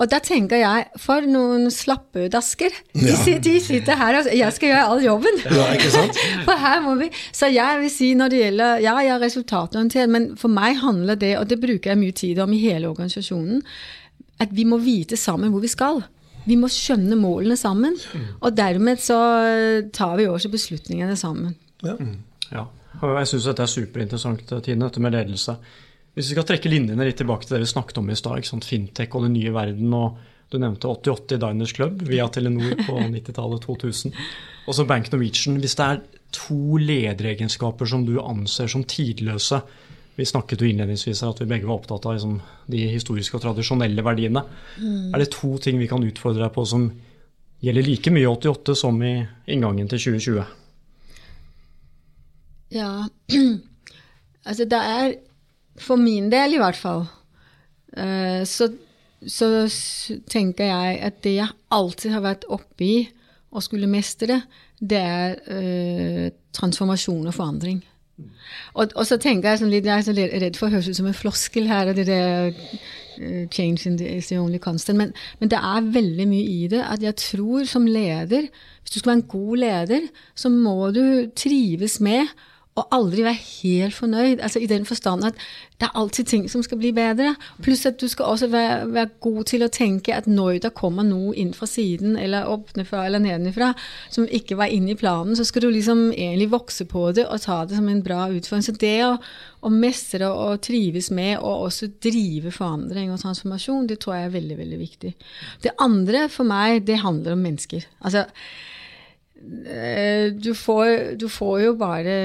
Og da tenker jeg, for noen slappødasker. De, Ja. de sitter her og jeg skal gjøre all jobben. Ja, ikke sant? For her må vi. Så jeg vil si når det gjelder Ja, jeg er resultatorientert, men for meg handler det, og det bruker jeg mye tid om i hele organisasjonen, at vi må vite sammen hvor vi skal. Vi må skjønne målene sammen. Og dermed så tar vi også beslutningene sammen. Ja. Ja, og jeg syns dette er superinteressant, Tine, dette med ledelse. Hvis vi skal trekke linjene litt tilbake til det vi snakket om i stad, fintech og den nye verden, og du nevnte 88 Diners Club via Telenor på 90-tallet, 2000. Og så Bank Norwegian. Hvis det er to lederegenskaper som du anser som tidløse Vi snakket jo innledningsvis her at vi begge var opptatt av liksom, de historiske og tradisjonelle verdiene. Er det to ting vi kan utfordre deg på som gjelder like mye i 88 som i inngangen til 2020? Ja, altså det er For min del i hvert fall, eh, så, så tenker jeg at det jeg alltid har vært oppe i og skulle mestre, det er uh, transformasjon og forandring. Og, og så tenker jeg sånn litt, jeg er så redd for å høres ut som en floskel her, det der uh, change in the, is the only constant. Men, men det er veldig mye i det at jeg tror som leder, hvis du skal være en god leder, så må du trives med og aldri være helt fornøyd. Altså I den forstand at det er alltid ting som skal bli bedre. Pluss at du skal også være, være god til å tenke at når det kommer noe inn fra siden, eller oppnefra eller nedenfra, som ikke var inne i planen, så skal du liksom egentlig vokse på det og ta det som en bra utfordring. Så det å, å mestre og trives med, og også drive forandring og transformasjon, det tror jeg er veldig, veldig viktig. Det andre for meg, det handler om mennesker. Altså, du får, du får jo bare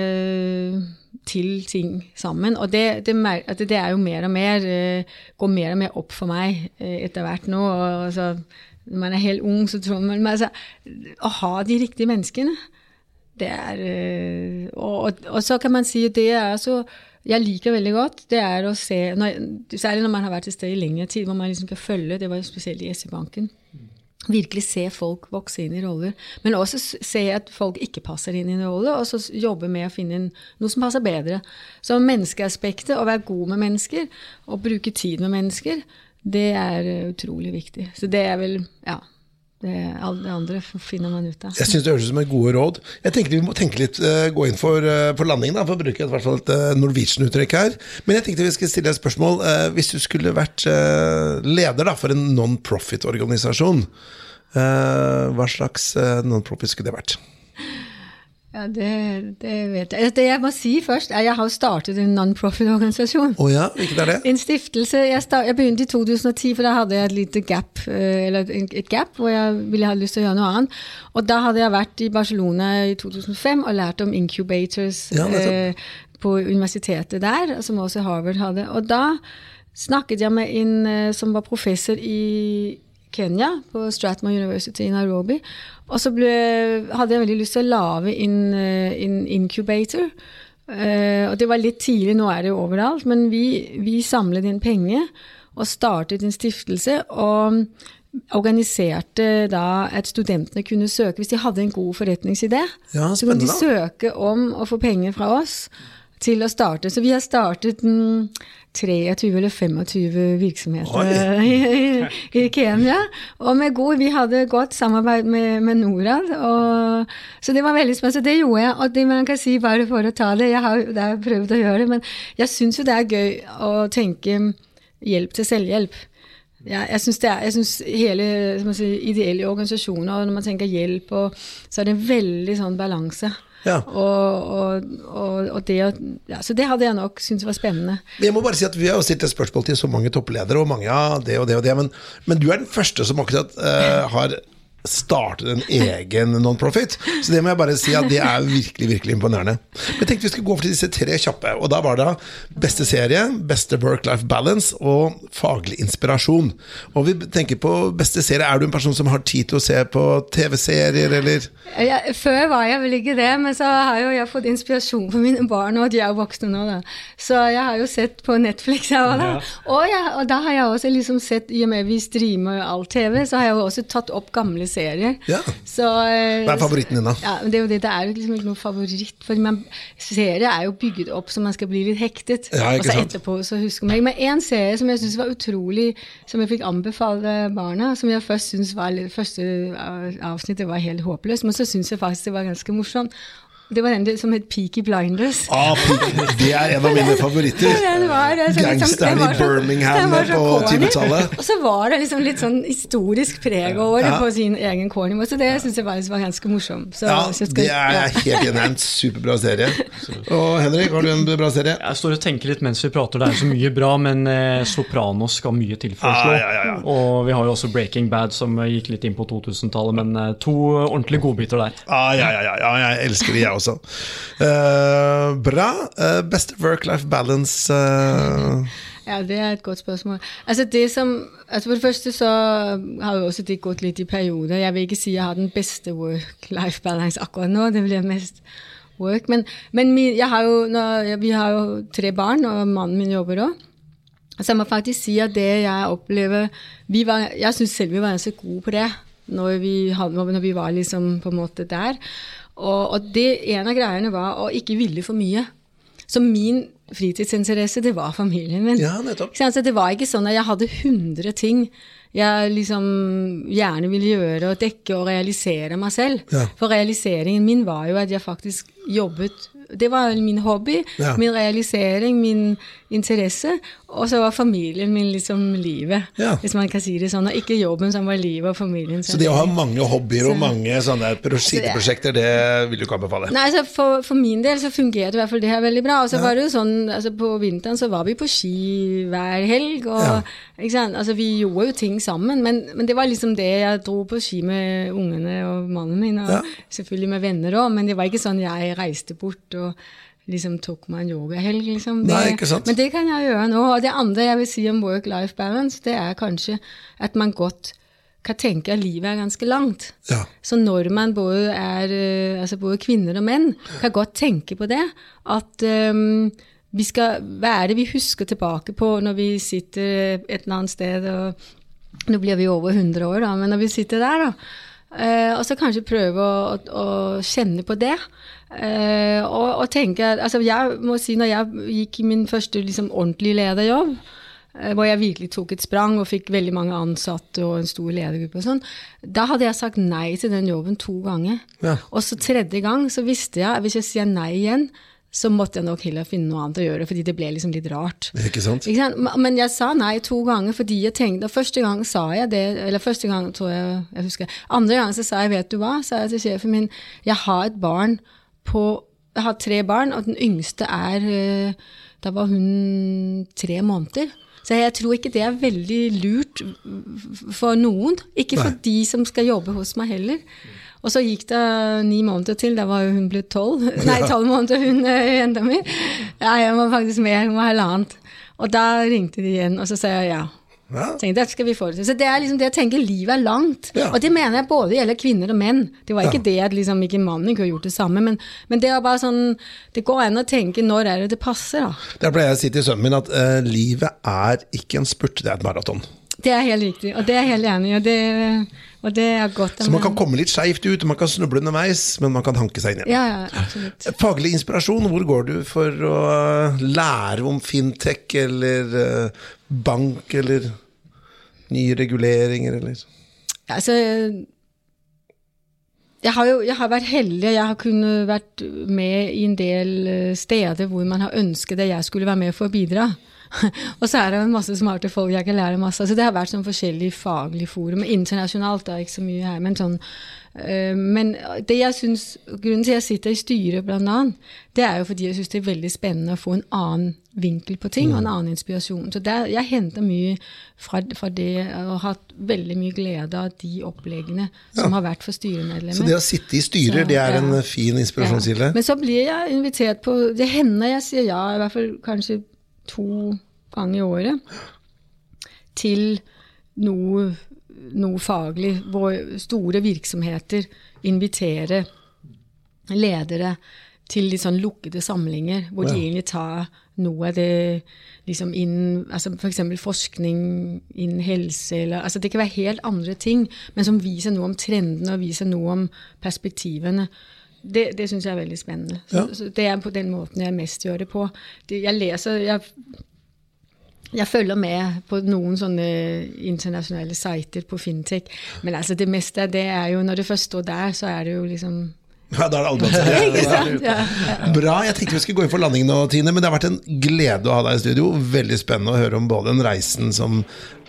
til ting sammen. Og det, det, det er jo mer og mer eh, Går mer og mer opp for meg eh, etter hvert nå. Og, så, når man er helt ung, så tror man men, altså, Å ha de riktige menneskene, det er eh, og, og, og så kan man si det er så jeg liker veldig godt, det er å se når, Særlig når man har vært et sted i lengre tid, hvor man liksom kan følge Det var jo spesielt i SE-banken virkelig se folk vokse inn i roller, men også se at folk ikke passer inn i en rolle, og så jobbe med å finne noe som passer bedre. Så menneskeaspektet, å være god med mennesker, og bruke tid med mennesker, det er eh, utrolig viktig. Så det er vel, ja, det, alt det andre finner man ut av. Jeg syns det høres ut som et gode råd. Jeg tenkte Vi må tenke litt, eh, gå inn for, eh, for landing, da, for å bruke i hvert fall et eh, Norwegian-uttrykk her. Men jeg tenkte vi skulle stille et spørsmål. Hvis du skulle vært leder da, for en non-profit-organisasjon, hva slags non-profit skulle det vært? Ja, det, det vet jeg. Det jeg må si først, er at jeg har startet en non-profit-organisasjon. Oh ja, hvilket er det? En stiftelse. Jeg, start, jeg begynte i 2010, for da hadde jeg et lite gap, eh, eller et gap hvor jeg ville ha lyst til å gjøre noe annet. Og da hadde jeg vært i Barcelona i 2005 og lært om incubators Ja, eh, på universitetet der, som også Harvard hadde. Og da snakket jeg med en eh, som var professor i Kenya, på Stratmore University i Nairobi. Og så ble, hadde jeg veldig lyst til å lage en, eh, incubator. Uh, og det var litt tidlig, nå er det jo overalt, men vi, vi samlet inn penger og startet en stiftelse. og organiserte da at studentene kunne søke, hvis de hadde en god forretningsidé, Ja, så kunne de søke om å få penger fra oss til å starte. Så vi har startet mm, 23 eller 25 virksomheter i, i, Kenya. Og med god, vi hadde godt samarbeid med, med Norad. Og, så det var veldig spennende. Så det gjorde jeg. Og det man kan si, bare for å ta det Jeg har, jeg har prøvd å gjøre det, men jeg syns jo det er gøy å tenke hjelp til selvhjelp. Ja, jeg syns hele si, ideelle organisasjoner, når man tenker hjelp, og, så er det en veldig sånn balanse. Ja. Og, og, og, det, ja, så det hadde jeg nok syntes var spennende. Jeg må bare si at Vi har jo stilt et spørsmål til så mange toppledere, og mange av det og det og det, men, men du er den første som akkurat uh, har startet en egen non-profit. Så det må jeg bare si at det er virkelig virkelig imponerende. Men jeg tenkte vi skulle gå over til disse tre kjappe. Og da var det beste serie, beste work-life balance og faglig inspirasjon. Og vi tenker på beste serie. Er du en person som har tid til å se på TV-serier, eller? Ja, før var jeg vel ikke det, men så har jo jeg fått inspirasjon for mine barn, og de er voksne nå, da. Så jeg har jo sett på Netflix, jeg òg, da. Ja. Og, ja, og da har jeg også liksom sett, i og med vi streamer all TV, så har jeg jo også tatt opp gamle serier. Ja. Så, eh, Hva er favoritten din, da? Ja, det er jo det, det er liksom ikke noe favoritt. For man, serier er jo bygget opp så man skal bli litt hektet. Ja, og så etterpå så husker man Men én serie som jeg syns var utrolig, som jeg fikk anbefale barna, som jeg først syntes var Første avsnittet var helt håpløst, men så syns jeg faktisk det var ganske morsomt. Det var den som het Peaky Blinders. Ah, det er en av mine favoritter. Liksom- Gangsteren i Birmingham på 20-tallet. Og så var det liksom litt sånn historisk preg over det ja. på sin egen corny måte. Det syns jeg var ganske morsomt. Så, ja, skal, det er ja. helt enig. En superbra serie. Og Henrik, har du en bra serie? Jeg står og tenker litt mens vi prater. Det er så mye bra, men eh, Sopranos skal mye til for å slå. Ah, og vi har jo også Breaking Bad, som gikk litt inn på 2000-tallet, men eh, to ordentlige godbiter der. Ah, ja, ja, ja, jeg elsker de, jeg også også. Uh, bra. Uh, beste work-life balance? Uh... Ja, det er et godt spørsmål. Altså det som, altså For det første så har jo også det gått litt i perioder. Jeg vil ikke si jeg har den beste work-life balance akkurat nå. Det blir mest work. Men, men har jo, når, vi har jo tre barn, og mannen min jobber òg. Så jeg må faktisk si at det jeg opplever var, Jeg syns selv vi var ganske gode på det når vi, når vi var liksom på en måte der. Og, og det, en av greiene var å ikke ville for mye. Så min fritidsinteresse, det var familien min. Ja, nettopp. Så det var ikke sånn at jeg hadde 100 ting jeg liksom gjerne ville gjøre og dekke og realisere meg selv. Ja. For realiseringen min var jo at jeg faktisk jobbet det var min hobby, ja. min realisering, min interesse. Og så var familien min liksom livet, ja. hvis man kan si det sånn. Og ikke jobben som var livet og familien. Så det å ha mange hobbyer og mange sånne sideprosjekter, det vil du ikke anbefale? Nei, altså for, for, min del så fungerte i hvert fall det her veldig bra. Og så ja. var det jo sånn, altså på vinteren så var vi på ski hver helg. og ikke sant? Altså Vi gjorde jo ting sammen, men, men, det var liksom det. Jeg dro på ski med ungene og mannen min, og selvfølgelig med venner òg, men det var ikke sånn jeg reiste bort og liksom tok meg en yogahelg. Liksom. Det, Nei, ikke sant? Men det kan jeg gjøre nå. Og det andre jeg vil si om work-life balance, det er kanskje at man godt kan tenke at livet er ganske langt. Ja. Så når man både er eh, altså både kvinner og menn, kan godt tenke på det. At um, vi skal, hva er det vi husker tilbake på når vi sitter et eller annet sted og Nå blir vi over 100 år, da, men når vi sitter der, da. Uh, og så kanskje prøve å, å, å kjenne på det. Uh, og, og, tenke altså Jeg må si når jeg gikk i min første liksom, ordentlige lederjobb, uh, hvor jeg virkelig tok et sprang og fikk veldig mange ansatte og en stor ledergruppe og sånn, da hadde jeg sagt nei til den jobben to ganger. Ja. Og så tredje gang så visste jeg at hvis jeg sier nei igjen, så måtte jeg nok heller finne noe annet å gjøre, fordi det ble liksom litt rart. Ikke sant? Ikke sant? Men jeg sa nei to ganger fordi jeg tenkte og Første gang sa jeg det, eller første gang tror jeg jeg husker, Andre gang så sa jeg 'vet du hva', sa jeg til sjefen min, 'jeg har et barn på Jeg har tre barn, og den yngste er eh, Da var hun tre måneder. Så jeg tror ikke det er veldig lurt for noen. Ikke for de som skal jobbe hos meg heller. Og så gikk det ni måneder til, da var hun blitt tolv. Nei, tolv måneder, hun eh, jenta mi. Ja, jeg var faktisk mer, hun var halvannet. Og da ringte de igjen, og så sa jeg ja. Ja. Tenkte, dette skal vi forutse. Så det er liksom det å tenke livet er langt. Ja. Og det mener jeg både gjelder kvinner og menn. Det var ikke Ja. det at liksom ikke mannen kunne gjort det samme, men, men det er bare sånn Det går an å tenke når er det det passer, da. Der pleier jeg å si til sønnen min at uh, livet er ikke en spurt, det er et maraton. Det er helt riktig, og det er jeg helt enig i. Og det Og det er godt. Så man kan komme litt skeivt ut, og man kan snuble underveis, men man kan hanke seg inn igjen. Ja, ja, absolutt. Faglig inspirasjon, hvor går du for å lære om fintech eller eh, bank eller nye reguleringer eller Altså jeg har jo jeg har vært heldig. Jeg har kunnet vært med i en del eh, steder hvor man har ønsket at jeg skulle være med for å bidra. og så er det en masse smarte folk jeg kan lære masse. Altså, det har vært sånn forskjellige faglige forum. Internasjonalt da, ikke så mye her. Men, sånn, Uh, men det jeg synes, grunnen til at jeg sitter i styret, blant annet, det er jo fordi jeg syns det er veldig spennende å få en annen vinkel på ting, og en annen inspirasjon. Så der, jeg henter mye fra, fra, det, og har hatt veldig mye glede av de oppleggene som ja. har vært for styremedlemmer. Så det å sitte i styrer, så, det er ja. en fin inspirasjonskilde? Ja. Men så blir jeg invitert på Det hender jeg sier ja, i hvert fall kanskje to ganger i året til noe, noe faglig, hvor store virksomheter inviterer ledere til litt sånn lukkede samlinger, hvor de egentlig tar noe av det liksom inn altså F.eks. For forskning innen helse eller altså Det kan være helt andre ting, men som viser noe om trendene og viser noe om perspektivene. Det, det syns jeg er veldig spennende. Så, ja. så Det er på den måten jeg mest gjør det på. Det, jeg leser jeg, jeg, følger med på noen sånne internasjonale sider på fintech, men altså det meste det er jo Når det først står der, så er det jo liksom ja, da er det albumet. ja, ja. Bra. Jeg tenkte vi skulle gå inn for landing nå, Tine, men det har vært en glede å ha deg i studio. Veldig spennende å høre om både den reisen som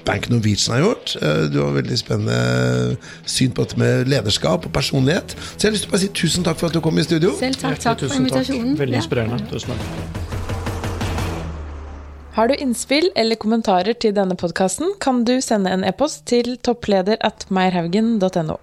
Bank Norwegian har gjort. Eh, du har veldig spennende syn på dette med lederskap og personlighet. Så jeg har lyst til å bare si tusen takk for at du kom i studio. Selv takk, takk for invitasjonen. Veldig inspirerende. Tusen takk. Har du innspill eller kommentarer til denne podkasten, kan du sende en e-post til toppleder at meierhaugen.no.